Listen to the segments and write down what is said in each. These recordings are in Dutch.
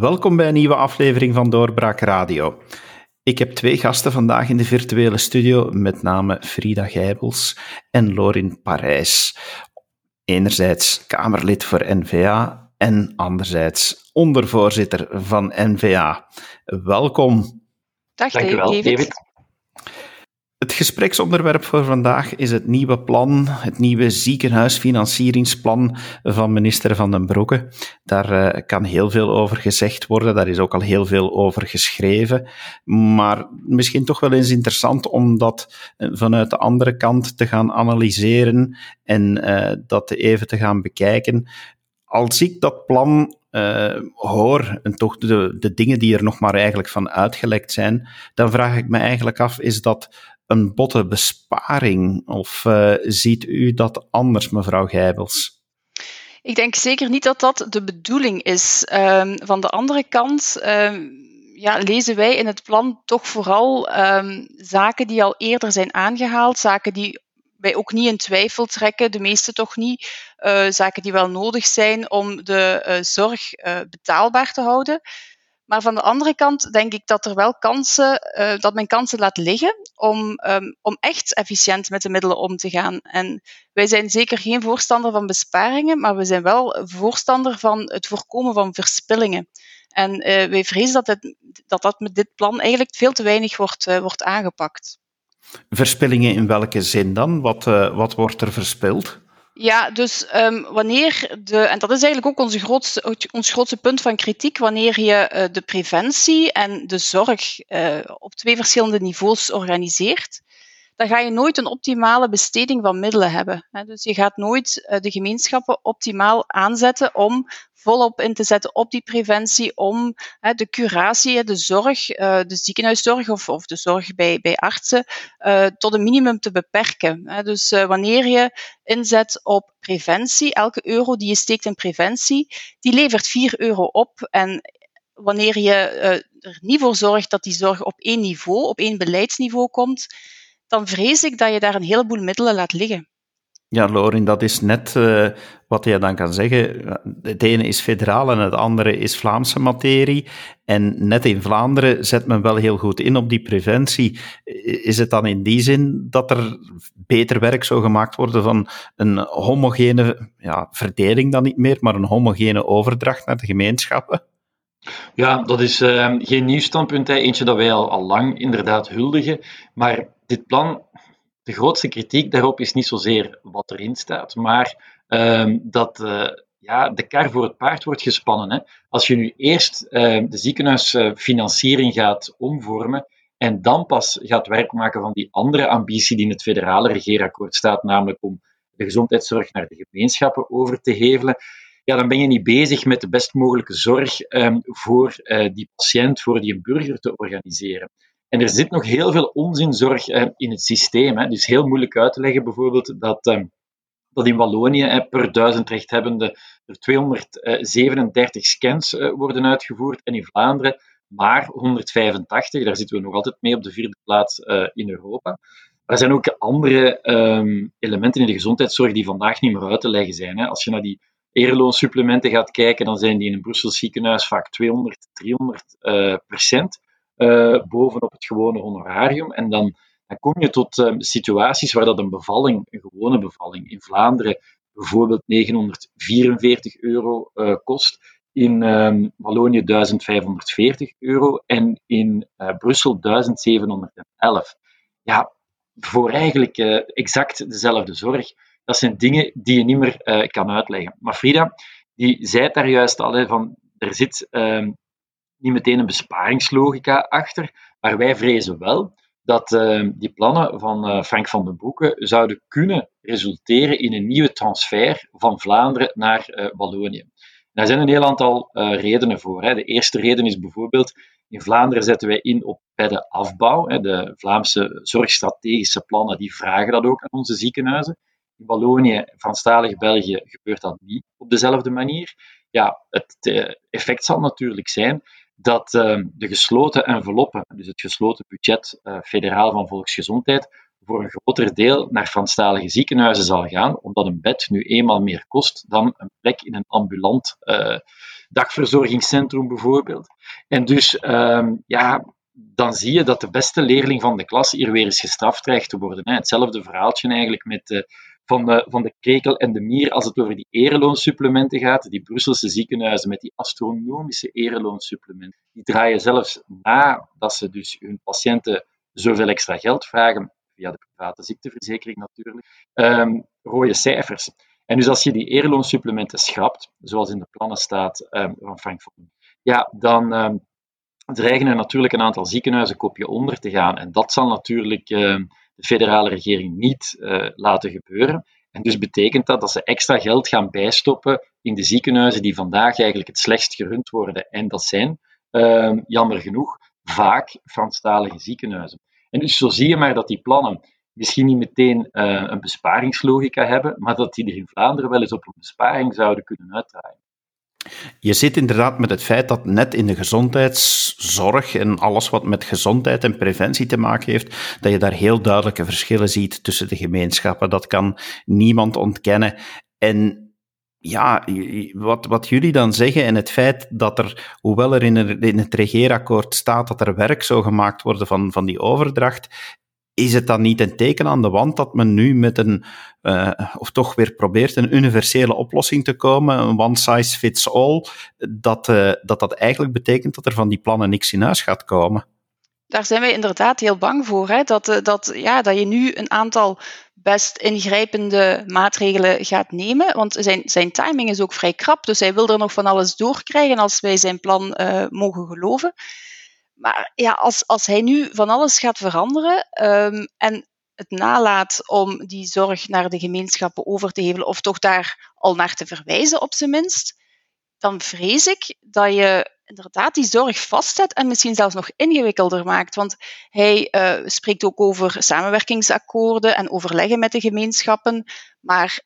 Welkom bij een nieuwe aflevering van Doorbraak Radio. Ik heb twee gasten vandaag in de virtuele studio, met name Frida Gijbels en Lorin Parijs. Enerzijds Kamerlid voor NVA en anderzijds ondervoorzitter van NVA. Welkom. Dag Dankjewel, David. David. Het gespreksonderwerp voor vandaag is het nieuwe plan, het nieuwe ziekenhuisfinancieringsplan van minister Van den Broeke. Daar uh, kan heel veel over gezegd worden, daar is ook al heel veel over geschreven. Maar misschien toch wel eens interessant om dat eh, vanuit de andere kant te gaan analyseren en uh, dat even te gaan bekijken. Als ik dat plan hoor en toch de, de dingen die er nog maar eigenlijk van uitgelekt zijn, dan vraag ik me eigenlijk af, is dat een botte besparing? Of uh, ziet u dat anders, mevrouw Gijbels? Ik denk zeker niet dat dat de bedoeling is. Um, van de andere kant um, ja, lezen wij in het plan toch vooral um, zaken die al eerder zijn aangehaald, zaken die wij ook niet in twijfel trekken, de meeste toch niet, uh, zaken die wel nodig zijn om de uh, zorg betaalbaar te houden. Maar van de andere kant denk ik dat er wel kansen, uh, dat men kansen laat liggen om, um, om echt efficiënt met de middelen om te gaan. En wij zijn zeker geen voorstander van besparingen, maar we zijn wel voorstander van het voorkomen van verspillingen. En uh, wij vrezen dat, het, dat dat met dit plan eigenlijk veel te weinig wordt, uh, wordt aangepakt. Verspillingen in welke zin dan? Wat, wat wordt er verspild? Ja, dus um, wanneer de, en dat is eigenlijk ook onze grootste, ons grootste punt van kritiek, wanneer je uh, de preventie en de zorg uh, op twee verschillende niveaus organiseert, dan ga je nooit een optimale besteding van middelen hebben. Dus je gaat nooit uh, de gemeenschappen optimaal aanzetten om volop in te zetten op die preventie, om de curatie, de zorg, uh, de ziekenhuiszorg of, de zorg bij, artsen uh, tot een minimum te beperken. Dus wanneer je inzet op preventie, elke euro die je steekt in preventie, die levert 4 euro op. En wanneer je er niet voor zorgt dat die zorg op één niveau, op één beleidsniveau komt, dan vrees ik dat je daar een heleboel middelen laat liggen. Ja, Lorin, dat is net uh, wat je dan kan zeggen. Het ene is federaal en het andere is Vlaamse materie. En net in Vlaanderen zet men wel heel goed in op die preventie. Is het dan in die zin dat er beter werk zou gemaakt worden van een homogene ja, verdeling dan niet meer, maar een homogene overdracht naar de gemeenschappen? Ja, dat is uh, geen nieuw standpunt. Hè. Eentje dat wij al, al lang inderdaad huldigen. Maar dit plan de grootste kritiek daarop is niet zozeer wat erin staat, maar um, dat uh, ja, de kar voor het paard wordt gespannen. Hè. Als je nu eerst uh, de ziekenhuisfinanciering gaat omvormen en dan pas gaat werk maken van die andere ambitie die in het federale regeerakkoord staat, namelijk om de gezondheidszorg naar de gemeenschappen over te hevelen, ja, dan ben je niet bezig met de best mogelijke zorg um, voor uh, die patiënt, voor die burger te organiseren. En er zit nog heel veel onzinzorg eh, in het systeem. Hè. Dus heel moeilijk uit te leggen bijvoorbeeld dat, eh, dat in Wallonië eh, per duizend rechthebbenden er 237 scans eh, worden uitgevoerd en in Vlaanderen maar 185. Daar zitten we nog altijd mee op de vierde plaats in Europa. Er zijn ook andere ehm, elementen in de gezondheidszorg die vandaag niet meer uit te leggen zijn. Als je naar die eerloonsupplementen gaat kijken, dan zijn die in een Brussels ziekenhuis vaak 200, 300 uh, procent bovenop het gewone honorarium. En dan, dan kom je tot uh, situaties waar dat een bevalling, een gewone bevalling, in Vlaanderen bijvoorbeeld 944 euro uh, kost, in um, Wallonië 1540 euro en in Brussel 1711. Ja, voor eigenlijk exact dezelfde zorg. Dat zijn dingen die je niet meer kan uitleggen. Maar Frida, die zei daar juist al, van er zit ehm, niet meteen een besparingslogica achter, maar wij vrezen wel dat uh, die plannen van uh, Frank van den Broeke zouden kunnen resulteren in een nieuwe transfer van Vlaanderen naar uh, Wallonië. Daar zijn een heel aantal redenen voor. Hè. De eerste reden is bijvoorbeeld, in Vlaanderen zetten wij in op bij de. Hè. De Vlaamse zorgstrategische plannen die vragen dat ook aan onze ziekenhuizen. In Wallonië, Franstalig België, gebeurt dat niet op dezelfde manier. Ja, het effect zal natuurlijk zijn dat uh, de gesloten enveloppen, dus het gesloten budget uh, federaal van volksgezondheid, voor een groter deel naar Franstalige ziekenhuizen zal gaan, omdat een bed nu eenmaal meer kost dan een plek in een ambulant uh, dagverzorgingscentrum bijvoorbeeld. En dus ehm, ja, dan zie je dat de beste leerling van de klas hier weer eens gestraft dreigt te worden. Hetzelfde verhaaltje eigenlijk met de, van, de, van de krekel en de mier als het over die ereloonsupplementen gaat. Die Brusselse ziekenhuizen met die astronomische ereloonsupplementen, die draaien zelfs na dat ze dus hun patiënten zoveel extra geld vragen, via de private ziekteverzekering natuurlijk, um, rode cijfers. En dus als je die ereloonsupplementen schrapt, zoals in de plannen staat um, van Frank van ja, dan um, dreigen er natuurlijk een aantal ziekenhuizen kopje onder te gaan. En dat zal natuurlijk de federale regering niet uh, laten gebeuren. En dus betekent dat dat ze extra geld gaan bijstoppen in de ziekenhuizen die vandaag eigenlijk het slechtst gerund worden. En dat zijn, uh, jammer genoeg, vaak Franstalige ziekenhuizen. En dus zo zie je maar dat die plannen misschien niet meteen uh, een besparingslogica hebben, maar dat die er in Vlaanderen wel eens op een besparing zouden kunnen uitdraaien. Je zit inderdaad met het feit dat net in de gezondheidszorg en alles wat met gezondheid en preventie te maken heeft, dat je daar heel duidelijke verschillen ziet tussen de gemeenschappen. Dat kan niemand ontkennen. En ja, wat, wat jullie dan zeggen en het feit dat er, hoewel er in, het regeerakkoord staat dat er werk zou gemaakt worden van, van die overdracht, is het dan niet een teken aan de wand dat men nu met een, uh, of toch weer probeert een universele oplossing te komen, een one size fits all, dat, uh, dat dat eigenlijk betekent dat er van die plannen niks in huis gaat komen? Daar zijn wij inderdaad heel bang voor. Hè? Dat, uh, dat, ja, dat je nu een aantal best ingrijpende maatregelen gaat nemen. Want zijn, zijn timing is ook vrij krap, dus hij wil er nog van alles doorkrijgen als wij zijn plan mogen geloven. Maar ja, als, als hij nu van alles gaat veranderen um, en het nalaat om die zorg naar de gemeenschappen over te hevelen, of toch daar al naar te verwijzen op zijn minst, dan vrees ik dat je inderdaad die zorg vastzet en misschien zelfs nog ingewikkelder maakt. Want hij uh, spreekt ook over samenwerkingsakkoorden en overleggen met de gemeenschappen, maar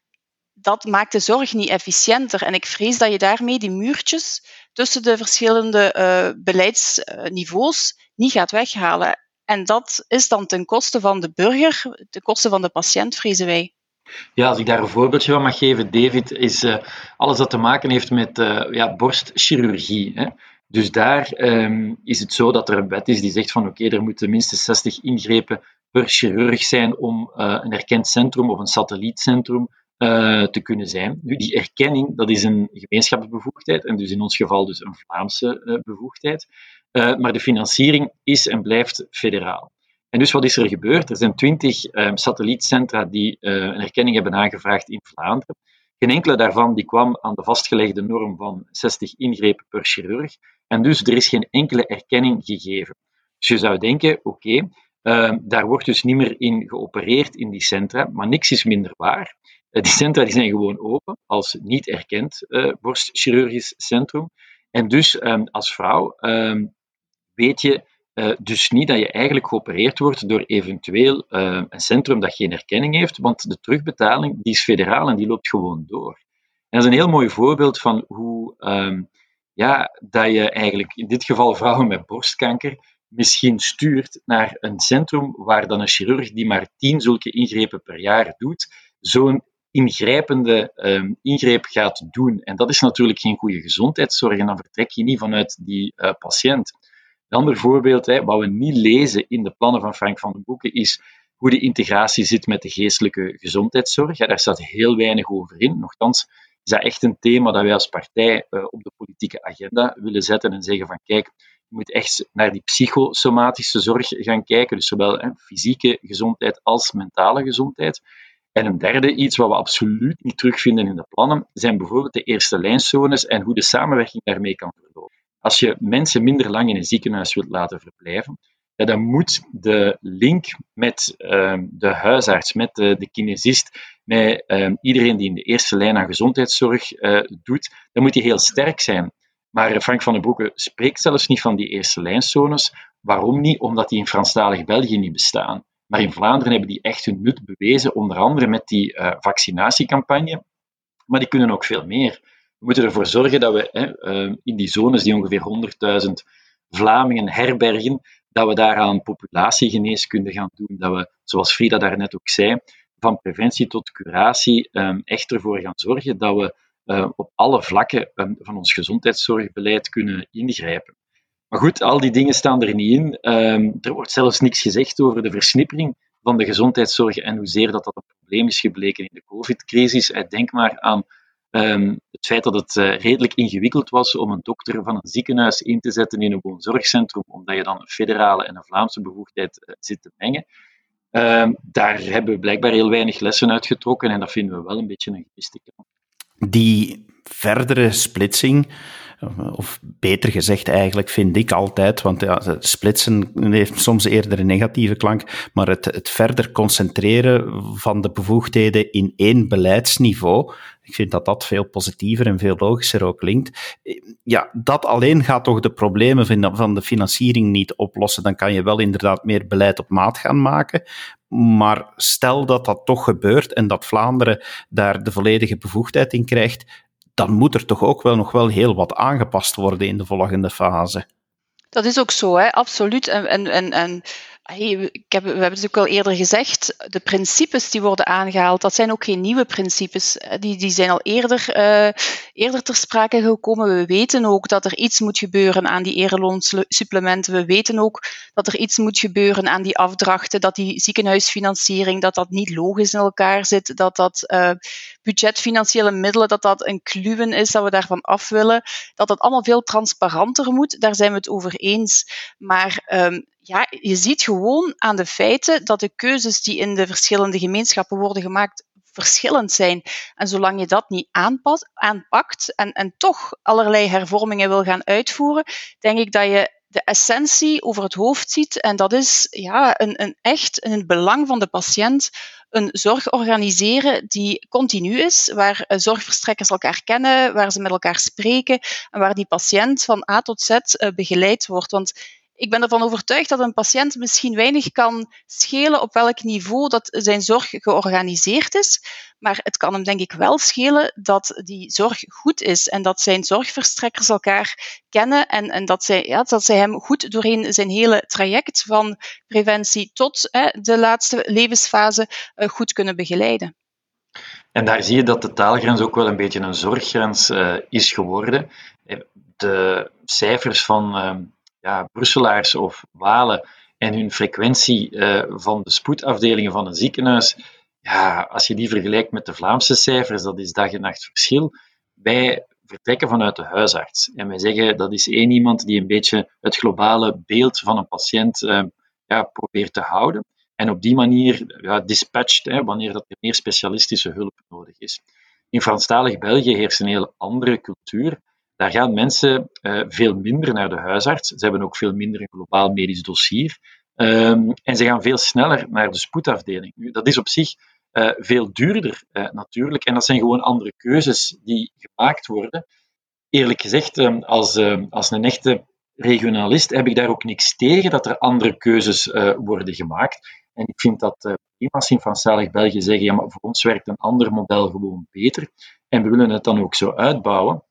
dat maakt de zorg niet efficiënter. En ik vrees dat je daarmee die muurtjes tussen de verschillende uh, beleidsniveaus niet gaat weghalen. En dat is dan ten koste van de burger, ten koste van de patiënt, vrezen wij. Ja, als ik daar een voorbeeldje van mag geven, David, is uh, alles dat te maken heeft met uh, ja, borstchirurgie. Hè. Dus daar um, is het zo dat er een wet is die zegt van oké, er moeten minstens 60 ingrepen per chirurg zijn om een erkend centrum of een satellietcentrum uh, te kunnen zijn. Nu, die erkenning, dat is een gemeenschapsbevoegdheid en dus in ons geval dus een Vlaamse uh, bevoegdheid. Uh, maar de financiering is en blijft federaal. En dus wat is er gebeurd? Er zijn twintig satellietcentra die een erkenning hebben aangevraagd in Vlaanderen. Geen enkele daarvan die kwam aan de vastgelegde norm van 60 ingrepen per chirurg. En dus er is geen enkele erkenning gegeven. Dus je zou denken, oké, okay, daar wordt dus niet meer in geopereerd in die centra, maar niks is minder waar. Die centra die zijn gewoon open als niet erkend uh, borstchirurgisch centrum. En dus um, als vrouw um, weet je uh, dus niet dat je eigenlijk geopereerd wordt door eventueel een centrum dat geen erkenning heeft, want de terugbetaling die is federaal en die loopt gewoon door. En dat is een heel mooi voorbeeld van hoe um, ja, dat je eigenlijk in dit geval vrouwen met borstkanker misschien stuurt naar een centrum waar dan een chirurg die maar tien zulke ingrepen per jaar doet, zo'n ingrijpende um, ingreep gaat doen. En dat is natuurlijk geen goede gezondheidszorg en dan vertrek je niet vanuit die uh, patiënt. Een ander voorbeeld, hè, wat we niet lezen in de plannen van Frank van den Boeken, is hoe de integratie zit met de geestelijke gezondheidszorg. Ja, daar staat heel weinig over in. Nochtans is dat echt een thema dat wij als partij uh, op de politieke agenda willen zetten en zeggen van kijk, je moet echt naar die psychosomatische zorg gaan kijken, dus zowel hè, fysieke gezondheid als mentale gezondheid. En een derde, iets wat we absoluut niet terugvinden in de plannen, zijn bijvoorbeeld de eerste lijnzones en hoe de samenwerking daarmee kan verlopen. Als je mensen minder lang in een ziekenhuis wilt laten verblijven, ja, dan moet de link met uh, de huisarts, met de, de kinesist, met uh, iedereen die in de eerste lijn aan gezondheidszorg uh, doet, dan moet die heel sterk zijn. Maar Frank van den Broeke spreekt zelfs niet van die eerste lijnzones. Waarom niet? Omdat die in Franstalig België niet bestaan. Maar in Vlaanderen hebben die echt hun nut bewezen, onder andere met die uh, vaccinatiecampagne. Maar die kunnen ook veel meer. We moeten ervoor zorgen dat we hè, uh, in die zones die ongeveer 100.000 Vlamingen herbergen, dat we daaraan populatiegeneeskunde gaan doen, dat we, zoals Frida daarnet ook zei, van preventie tot curatie um, echt ervoor gaan zorgen dat we uh, op alle vlakken um, van ons gezondheidszorgbeleid kunnen ingrijpen. Maar goed, al die dingen staan er niet in. Um, er wordt zelfs niks gezegd over de versnippering van de gezondheidszorg en hoezeer dat dat een probleem is gebleken in de COVID-crisis. Denk maar aan um, het feit dat het uh, redelijk ingewikkeld was om een dokter van een ziekenhuis in te zetten in een woonzorgcentrum, omdat je dan een federale en een Vlaamse bevoegdheid uh, zit te mengen. Um, daar hebben we blijkbaar heel weinig lessen uitgetrokken en dat vinden we wel een beetje een gemiste kant. Die verdere splitsing of beter gezegd eigenlijk, vind ik altijd, want ja, splitsen heeft soms eerder een negatieve klank, maar het, het verder concentreren van de bevoegdheden in één beleidsniveau, ik vind dat dat veel positiever en veel logischer ook klinkt. Ja, dat alleen gaat toch de problemen van de financiering niet oplossen. Dan kan je wel inderdaad meer beleid op maat gaan maken. Maar stel dat dat toch gebeurt en dat Vlaanderen daar de volledige bevoegdheid in krijgt, dan moet er toch ook wel nog wel heel wat aangepast worden in de volgende fase. Dat is ook zo, hè? absoluut. En, en, en, en ik heb, we hebben het ook al eerder gezegd, de principes die worden aangehaald, dat zijn ook geen nieuwe principes. Die, die zijn al eerder, uh, eerder ter sprake gekomen. We weten ook dat er iets moet gebeuren aan die ereloonsupplementen. We weten ook dat er iets moet gebeuren aan die afdrachten, dat die ziekenhuisfinanciering, dat dat niet logisch in elkaar zit, dat dat uh, budgetfinanciële middelen, dat dat een kluwen is, dat we daarvan af willen, dat dat allemaal veel transparanter moet. Daar zijn we het over eens. Maar um, ja, je ziet gewoon aan de feiten dat de keuzes die in de verschillende gemeenschappen worden gemaakt verschillend zijn. En zolang je dat niet aanpast, aanpakt en, en toch allerlei hervormingen wil gaan uitvoeren, denk ik dat je de essentie over het hoofd ziet. En dat is ja, een, een echt in het belang van de patiënt een zorg organiseren die continu is, waar eh, zorgverstrekkers elkaar kennen, waar ze met elkaar spreken en waar die patiënt van A tot Z eh, begeleid wordt. Want ik ben ervan overtuigd dat een patiënt misschien weinig kan schelen op welk niveau dat zijn zorg georganiseerd is. Maar het kan hem denk ik wel schelen dat die zorg goed is en dat zijn zorgverstrekkers elkaar kennen en, en dat, zij, ja, dat zij hem goed doorheen zijn hele traject van preventie tot hè, de laatste levensfase uh, goed kunnen begeleiden. En daar zie je dat de taalgrens ook wel een beetje een zorggrens uh, is geworden. De cijfers van uh, ja, Brusselaars of Walen en hun frequentie uh, van de spoedafdelingen van een ziekenhuis, ja, als je die vergelijkt met de Vlaamse cijfers, dat is dag en nacht verschil. Wij vertrekken vanuit de huisarts. En wij zeggen dat is één iemand die een beetje het globale beeld van een patiënt uh, ja, probeert te houden. En op die manier ja, dispatcht hè, wanneer dat er meer specialistische hulp nodig is. In Franstalig België heerst een heel andere cultuur. Daar gaan mensen uh, veel minder naar de huisarts. Ze hebben ook veel minder een globaal medisch dossier. Um, en ze gaan veel sneller naar de spoedafdeling. Dat is op zich uh, veel duurder uh, natuurlijk. En dat zijn gewoon andere keuzes die gemaakt worden. Eerlijk gezegd, um, als, uh, als een echte regionalist heb ik daar ook niks tegen dat er andere keuzes worden gemaakt. En ik vind dat uh, als in Franstalig België zeggen, ja, maar voor ons werkt een ander model gewoon beter. En we willen het dan ook zo uitbouwen.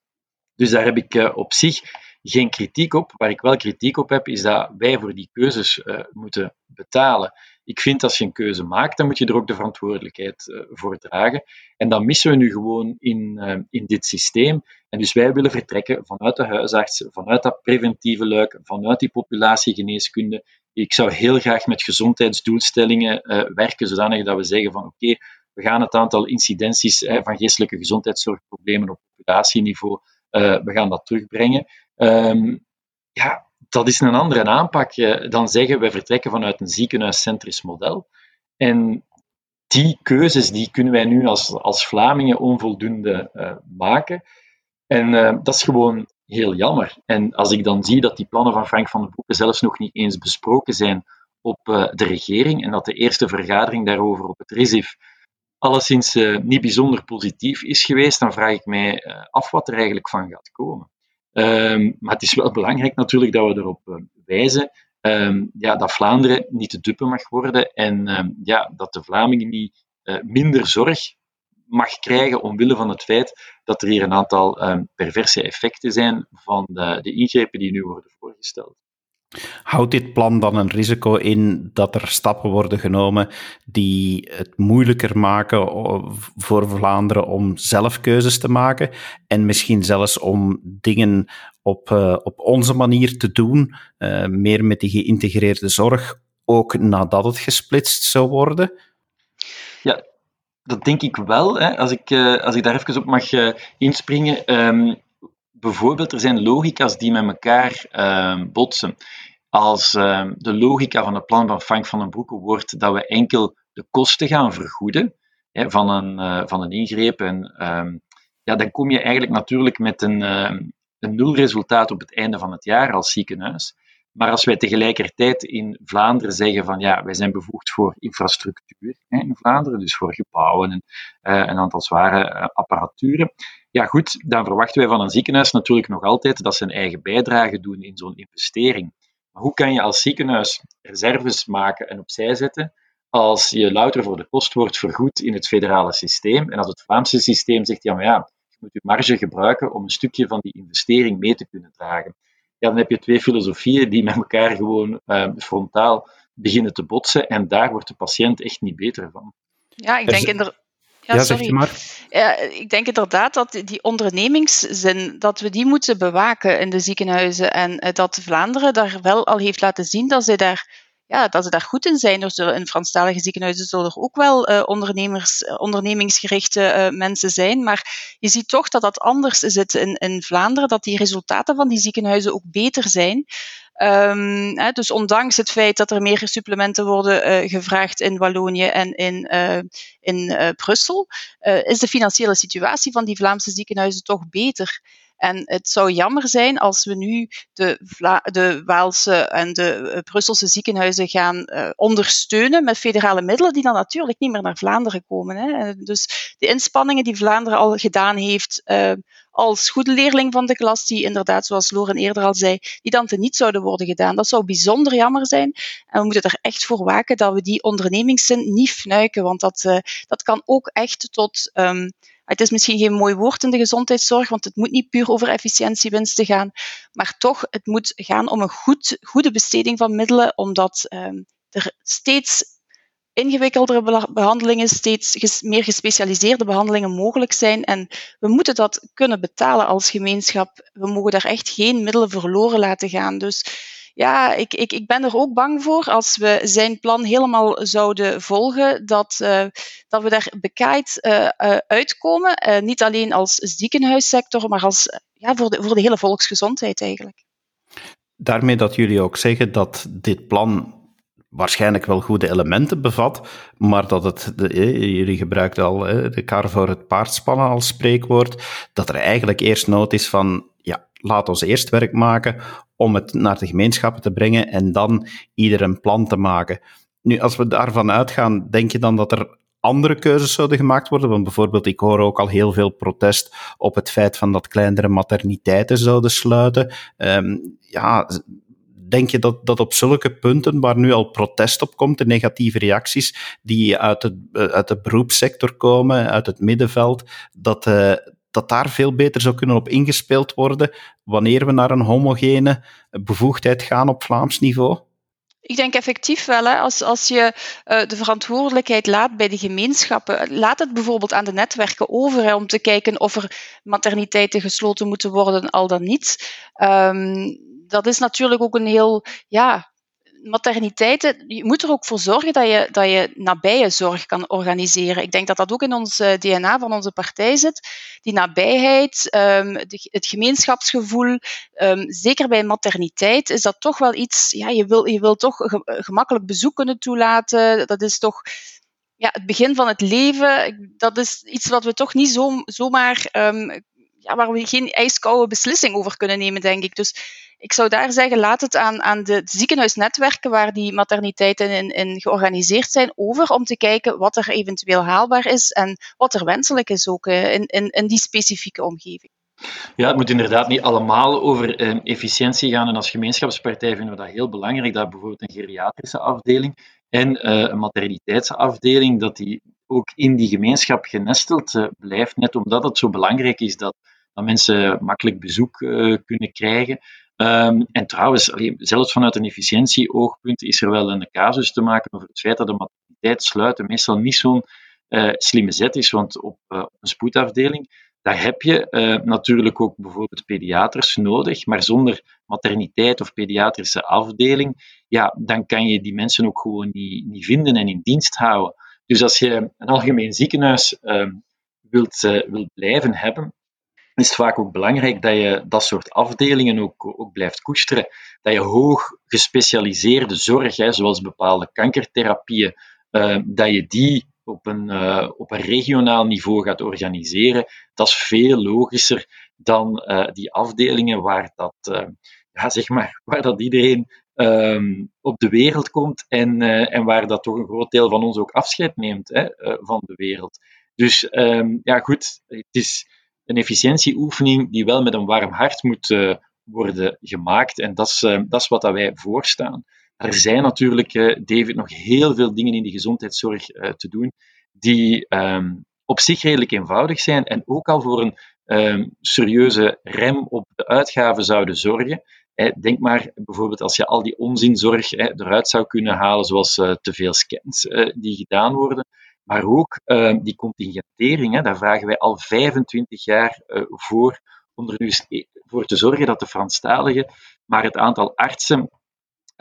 Dus daar heb ik uh, op zich geen kritiek op. Waar ik wel kritiek op heb, is dat wij voor die keuzes uh, moeten betalen. Ik vind als je een keuze maakt, dan moet je er ook de verantwoordelijkheid uh, voor dragen. En dat missen we nu gewoon in, in dit systeem. En dus wij willen vertrekken vanuit de huisarts, vanuit dat preventieve luik, vanuit die populatiegeneeskunde. Ik zou heel graag met gezondheidsdoelstellingen werken, zodanig dat we zeggen van oké, we gaan het aantal incidenties van geestelijke gezondheidszorgproblemen op populatieniveau we gaan dat terugbrengen. Um, ja, dat is een andere aanpak uh, dan zeggen we vertrekken vanuit een ziekenhuiscentrisch model. En die keuzes die kunnen wij nu als, als Vlamingen onvoldoende uh, maken. En dat is gewoon heel jammer. En als ik dan zie dat die plannen van Frank van den Broeke zelfs nog niet eens besproken zijn op de regering en dat de eerste vergadering daarover op het RISIF alleszins uh, niet bijzonder positief is geweest, dan vraag ik mij uh, af wat er eigenlijk van gaat komen. Um, maar het is wel belangrijk natuurlijk dat we erop uh, wijzen um, ja, dat Vlaanderen niet te dupe mag worden en um, ja, dat de Vlamingen niet minder zorg mag krijgen omwille van het feit dat er hier een aantal perverse effecten zijn van de, de ingrepen die nu worden voorgesteld. Houdt dit plan dan een risico in dat er stappen worden genomen die het moeilijker maken voor Vlaanderen om zelf keuzes te maken en misschien zelfs om dingen op, uh, op onze manier te doen, uh, meer met die geïntegreerde zorg, ook nadat het gesplitst zou worden? Ja, dat denk ik wel. Hè. Als, ik, uh, als ik daar even op mag inspringen. Um, bijvoorbeeld, er zijn logica's die met elkaar ehm, botsen als uh, de logica van het plan van Frank van den Broeke wordt dat we enkel de kosten gaan vergoeden hè, van, een, uh, van een ingreep, en, um, ja, dan kom je eigenlijk natuurlijk met een, een nulresultaat op het einde van het jaar als ziekenhuis. Maar als wij tegelijkertijd in Vlaanderen zeggen van ja, wij zijn bevoegd voor infrastructuur hè, in Vlaanderen, dus voor gebouwen en uh, een aantal zware uh, apparaturen, ja goed, dan verwachten wij van een ziekenhuis natuurlijk nog altijd dat ze een eigen bijdrage doen in zo'n investering. Maar hoe kan je als ziekenhuis reserves maken en opzij zetten als je louter voor de kost wordt vergoed in het federale systeem en als het Vlaamse systeem zegt, ja maar ja, je moet je marge gebruiken om een stukje van die investering mee te kunnen dragen. Ja, dan heb je twee filosofieën die met elkaar gewoon uh, frontaal beginnen te botsen en daar wordt de patiënt echt niet beter van. Ja, ik denk er ja, ja sorry. maar. Ja, ik denk inderdaad dat die ondernemingszin, dat we die moeten bewaken in de ziekenhuizen. En eh, dat Vlaanderen daar wel al heeft laten zien dat ze daar, ja, dat ze daar goed in zijn. Zullen in Franstalige ziekenhuizen zullen er ook wel uh, ondernemers, uh, ondernemingsgerichte mensen zijn. Maar je ziet toch dat dat anders zit in, in Vlaanderen, dat die resultaten van die ziekenhuizen ook beter zijn. Um, hè, dus ondanks het feit dat er meer supplementen worden uh, gevraagd in Wallonië en in, uh, in uh, Brussel, is de financiële situatie van die Vlaamse ziekenhuizen toch beter. En het zou jammer zijn als we nu de, Vla de Waalse en de Brusselse ziekenhuizen gaan ondersteunen met federale middelen, die dan natuurlijk niet meer naar Vlaanderen komen. Hè. Dus de inspanningen die Vlaanderen al gedaan heeft als goede leerling van de klas, die inderdaad, zoals Loren eerder al zei, die dan niet zouden worden gedaan. Dat zou bijzonder jammer zijn. En we moeten er echt voor waken dat we die ondernemingszin niet fnuiken, want dat, dat kan ook echt tot. Um, het is misschien geen mooi woord in de gezondheidszorg, want het moet niet puur over efficiëntiewinsten gaan, maar toch, het moet gaan om een goed, goede besteding van middelen, omdat um, er steeds ingewikkeldere behandelingen, steeds meer gespecialiseerde behandelingen mogelijk zijn. En we moeten dat kunnen betalen als gemeenschap. We mogen daar echt geen middelen verloren laten gaan. Dus ja, ik, ik, ik ben er ook bang voor als we zijn plan helemaal zouden volgen, dat, uh, dat we daar bekaaid uh, uh, uitkomen. niet alleen als ziekenhuissector, maar als, ja, voor, de, voor de hele volksgezondheid eigenlijk. Daarmee dat jullie ook zeggen dat dit plan waarschijnlijk wel goede elementen bevat, maar dat het, de, jullie gebruikten al de kar voor het paard spannen als spreekwoord, dat er eigenlijk eerst nood is van, ja, laat ons eerst werk maken om het naar de gemeenschappen te brengen en dan ieder een plan te maken. Nu, als we daarvan uitgaan, denk je dan dat er andere keuzes zouden gemaakt worden? Want bijvoorbeeld, ik hoor ook al heel veel protest op het feit van dat kleinere materniteiten zouden sluiten. Um, ja, denk je dat, dat op zulke punten waar nu al protest op komt, de negatieve reacties die uit, het, eh, uit de beroepssector komen, uit het middenveld, dat, uh, dat daar veel beter zou kunnen op ingespeeld worden wanneer we naar een homogene bevoegdheid gaan op Vlaams niveau? Ik denk effectief wel. Hè. Als, als je uh, de verantwoordelijkheid laat bij de gemeenschappen, laat het bijvoorbeeld aan de netwerken over om te kijken of er materniteiten gesloten moeten worden, al dan niet. Um, dat is natuurlijk ook een heel, ja, materniteiten, je moet er ook voor zorgen dat je, dat je nabije zorg kan organiseren. Ik denk dat dat ook in ons eh, DNA van onze partij zit. Die nabijheid, de, het gemeenschapsgevoel, um, zeker bij materniteit is dat toch wel iets, ja, je wil, je wil toch gemakkelijk bezoek kunnen toelaten. Dat is toch ja, het begin van het leven. Dat is iets wat we toch niet zo, zomaar, um, ja, waar we geen ijskoude beslissing over kunnen nemen, denk ik. Dus ik zou daar zeggen, laat het aan, aan de ziekenhuisnetwerken waar die materniteiten in, in georganiseerd zijn over, om te kijken wat er eventueel haalbaar is en wat er wenselijk is ook eh, in, in, in die specifieke omgeving. Ja, het moet inderdaad niet allemaal over eh, efficiëntie gaan. En als gemeenschapspartij vinden we dat heel belangrijk, dat bijvoorbeeld een geriatrische afdeling en uh, een materniteitsafdeling, dat die ook in die gemeenschap genesteld uh, blijft, net omdat het zo belangrijk is dat, dat mensen makkelijk bezoek uh, kunnen krijgen. Ehm, en trouwens, zelfs vanuit een efficiëntieoogpunt is er wel een casus te maken over het feit dat de materniteit sluiten meestal niet zo'n uh, slimme zet is, want op, uh, op een spoedafdeling daar heb je natuurlijk ook bijvoorbeeld pediaters nodig, maar zonder materniteit of pediatrische afdeling, ja, dan kan je die mensen ook gewoon niet, niet vinden en in dienst houden. Dus als je een algemeen ziekenhuis uh, wilt, wilt blijven hebben, is het vaak ook belangrijk dat je dat soort afdelingen ook, ook blijft koesteren. Dat je hoog gespecialiseerde zorg, hè, zoals bepaalde kankertherapieën, dat je die op een, uh, op een regionaal niveau gaat organiseren, dat is veel logischer dan uh, die afdelingen waar dat, ja, zeg maar, waar dat iedereen um, op de wereld komt en, en waar dat toch een groot deel van ons ook afscheid neemt hè, van de wereld. Dus um, ja, goed, het is een efficiëntieoefening die wel met een warm hart moet worden gemaakt en dat is, dat is wat dat wij voorstaan. Er zijn natuurlijk, uh, David, nog heel veel dingen in de gezondheidszorg te doen die um, op zich redelijk eenvoudig zijn en ook al voor een um, serieuze rem op de uitgaven zouden zorgen. denk maar bijvoorbeeld als je al die onzinzorg eruit zou kunnen halen, zoals te veel scans die gedaan worden. Maar ook ehm, die contingentering, daar vragen wij al 25 jaar voor om er nu voor te zorgen dat de Franstaligen maar het aantal artsen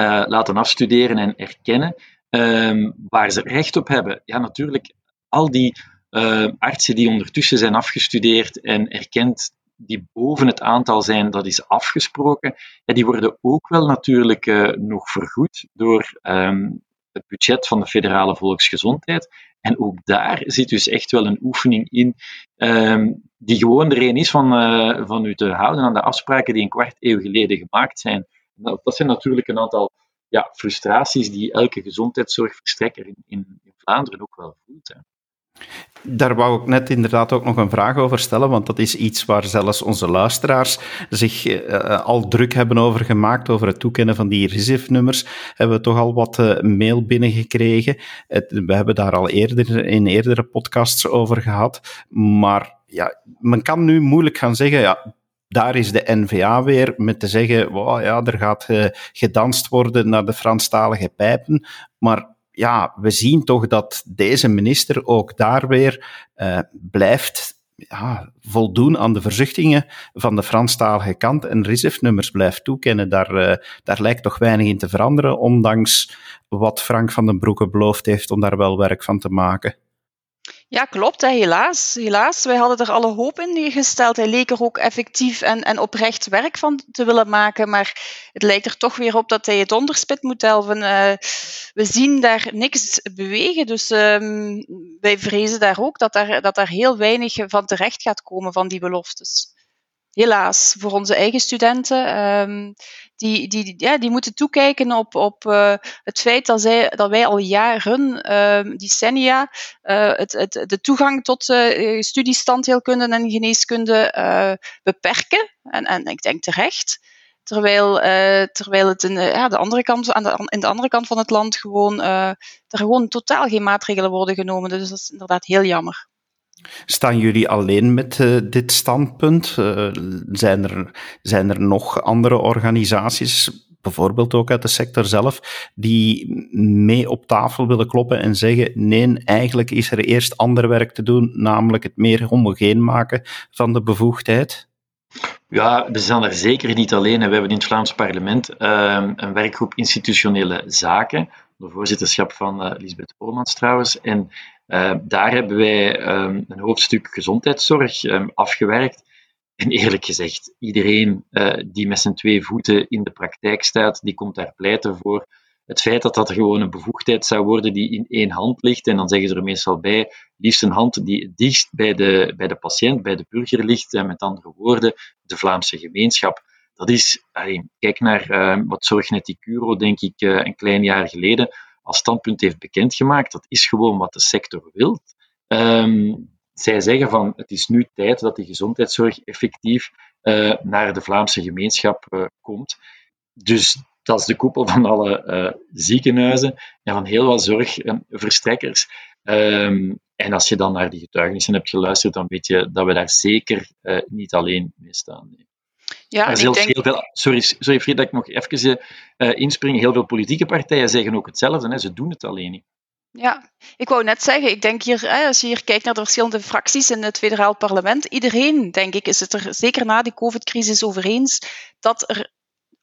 uh, laten afstuderen en erkennen um, waar ze recht op hebben. Ja, natuurlijk, al die uh, artsen die ondertussen zijn afgestudeerd en erkend die boven het aantal zijn dat is afgesproken, die worden ook wel natuurlijk uh, nog vergoed door het budget van de federale volksgezondheid. En ook daar zit dus echt wel een oefening in, um, die gewoon er een is van, uh, van u te houden aan de afspraken die een kwart eeuw geleden gemaakt zijn. Dat zijn natuurlijk een aantal ja, frustraties die elke gezondheidszorgverstrekker in, in, in Vlaanderen ook wel voelt. Hè. Daar wou ik net inderdaad ook nog een vraag over stellen, want dat is iets waar zelfs onze luisteraars zich uh, al druk hebben over gemaakt, over het toekennen van die RISIF-nummers. Hebben we toch al wat uh, mail binnengekregen. Het, we hebben daar al eerder in eerdere podcasts over gehad. Maar ja, men kan nu moeilijk gaan zeggen, ja, daar is de NVA weer met te zeggen, wow, ja, er gaat gedanst worden naar de Franstalige pijpen. Maar ja, we zien toch dat deze minister ook daar weer uh, blijft ja, voldoen aan de verzuchtingen van de Franstalige kant en RISIF-nummers blijft toekennen. Daar, uh, daar lijkt toch weinig in te veranderen, ondanks wat Frank van den Broeke beloofd heeft om daar wel werk van te maken. Ja, klopt. Hè. Helaas. Helaas. Wij hadden er alle hoop in gesteld. Hij leek er ook effectief en, en oprecht werk van te willen maken. Maar het lijkt er toch weer op dat hij het onderspit moet delven. Uh, we zien daar niks bewegen. Dus um, wij vrezen daar ook dat daar, dat daar heel weinig van terecht gaat komen van die beloftes helaas, voor onze eigen studenten. Um, die, die, ja, die moeten toekijken op, op uh, het feit dat, zij, dat wij al jaren, uh, decennia, uh, het, het, de toegang tot uh, studiestandheelkunde en geneeskunde beperken. En, en ik denk terecht. Terwijl, terwijl het in, de andere kant, aan de, in de andere kant van het land gewoon, er gewoon totaal geen maatregelen worden genomen. Dus dat is inderdaad heel jammer. Staan jullie alleen met uh, dit standpunt? Uh, zijn, er, zijn er nog andere organisaties, bijvoorbeeld ook uit de sector zelf, die mee op tafel willen kloppen en zeggen: nee, eigenlijk is er eerst ander werk te doen, namelijk het meer homogeen maken van de bevoegdheid? Ja, we zijn er zeker niet alleen. We hebben in het Vlaams parlement uh, een werkgroep institutionele zaken, de voorzitterschap van uh, Lisbeth Polmans trouwens. En uh, daar hebben wij um, een hoofdstuk gezondheidszorg um, afgewerkt. En eerlijk gezegd, iedereen uh, die met zijn twee voeten in de praktijk staat, die komt daar pleiten voor. Het feit dat dat gewoon een bevoegdheid zou worden die in één hand ligt, en dan zeggen ze er meestal bij, liefst een hand die dichtst bij de, bij de patiënt, bij de burger ligt, en met andere woorden, de Vlaamse gemeenschap. Dat is, allee, kijk naar uh, wat Zorgnet Icuro, denk ik, een klein jaar geleden als standpunt heeft bekendgemaakt. Dat is gewoon wat de sector wil. Um, zij zeggen van het is nu tijd dat de gezondheidszorg effectief uh, naar de Vlaamse gemeenschap uh, komt. Dus dat is de koepel van alle uh, ziekenhuizen en van heel wat zorgverstrekkers. Um, en als je dan naar die getuigenissen hebt geluisterd, dan weet je dat we daar zeker niet alleen mee staan. Ja, zelfs denk... heel veel, sorry, sorry Fried, dat ik nog even uh, inspring. Heel veel politieke partijen zeggen ook hetzelfde. Hè. Ze doen het alleen niet. Ja, ik wou net zeggen, ik denk hier, als je hier kijkt naar de verschillende fracties in het federaal parlement, iedereen, denk ik, is het er zeker na die COVID-crisis over eens dat er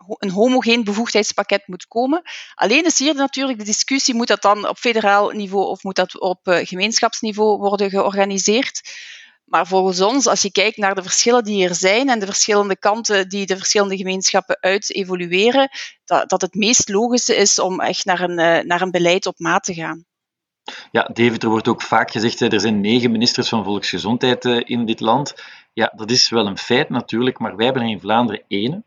een homogeen bevoegdheidspakket moet komen. Alleen is hier natuurlijk de discussie, moet dat dan op federaal niveau of moet dat op eh, gemeenschapsniveau worden georganiseerd? Maar volgens ons, als je kijkt naar de verschillen die er zijn en de verschillende kanten die de verschillende gemeenschappen uit evolueren, dat, dat het meest logische is om echt naar een, eh, naar een beleid op maat te gaan. Ja, David, er wordt ook vaak gezegd, er zijn negen ministers van Volksgezondheid eh, in dit land. Ja, dat is wel een feit natuurlijk, maar wij hebben in Vlaanderen één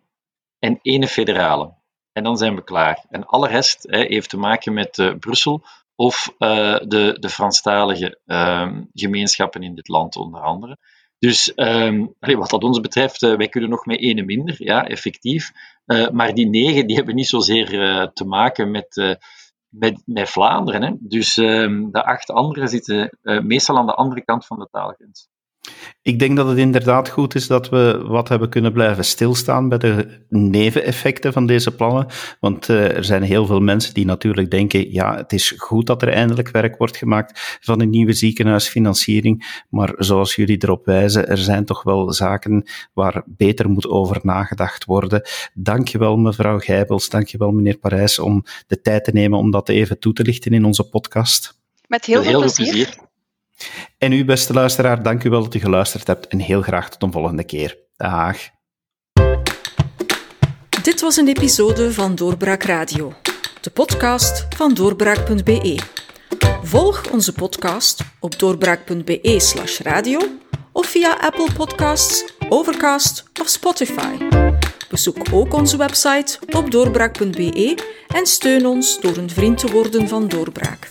en ene federale. En dan zijn we klaar. En alle rest hè, heeft te maken met uh, Brussel of uh, de, de Franstalige uh, gemeenschappen in dit land, onder andere. Dus um, wat dat ons betreft, uh, wij kunnen nog met ene minder, ja, effectief. maar die negen die hebben niet zozeer te maken met, met, met Vlaanderen. Hè. Dus ehm, de acht anderen zitten meestal aan de andere kant van de taalgrens. Ik denk dat het inderdaad goed is dat we wat hebben kunnen blijven stilstaan bij de neveneffecten van deze plannen. Want uh, er zijn heel veel mensen die natuurlijk denken, ja, het is goed dat er eindelijk werk wordt gemaakt van een nieuwe ziekenhuisfinanciering. Maar zoals jullie erop wijzen, er zijn toch wel zaken waar beter moet over nagedacht worden. Dankjewel mevrouw Gijbels, dankjewel meneer Parijs om de tijd te nemen om dat even toe te lichten in onze podcast. Met heel, veel, plezier. Veel plezier. En u, beste luisteraar, dank u wel dat u geluisterd hebt en heel graag tot een volgende keer. Dag. Dit was een episode van Doorbraak Radio, de podcast van doorbraak.be. Volg onze podcast op doorbraak.be/radio of via Apple Podcasts, Overcast of Spotify. Bezoek ook onze website op doorbraak.be en steun ons door een vriend te worden van Doorbraak.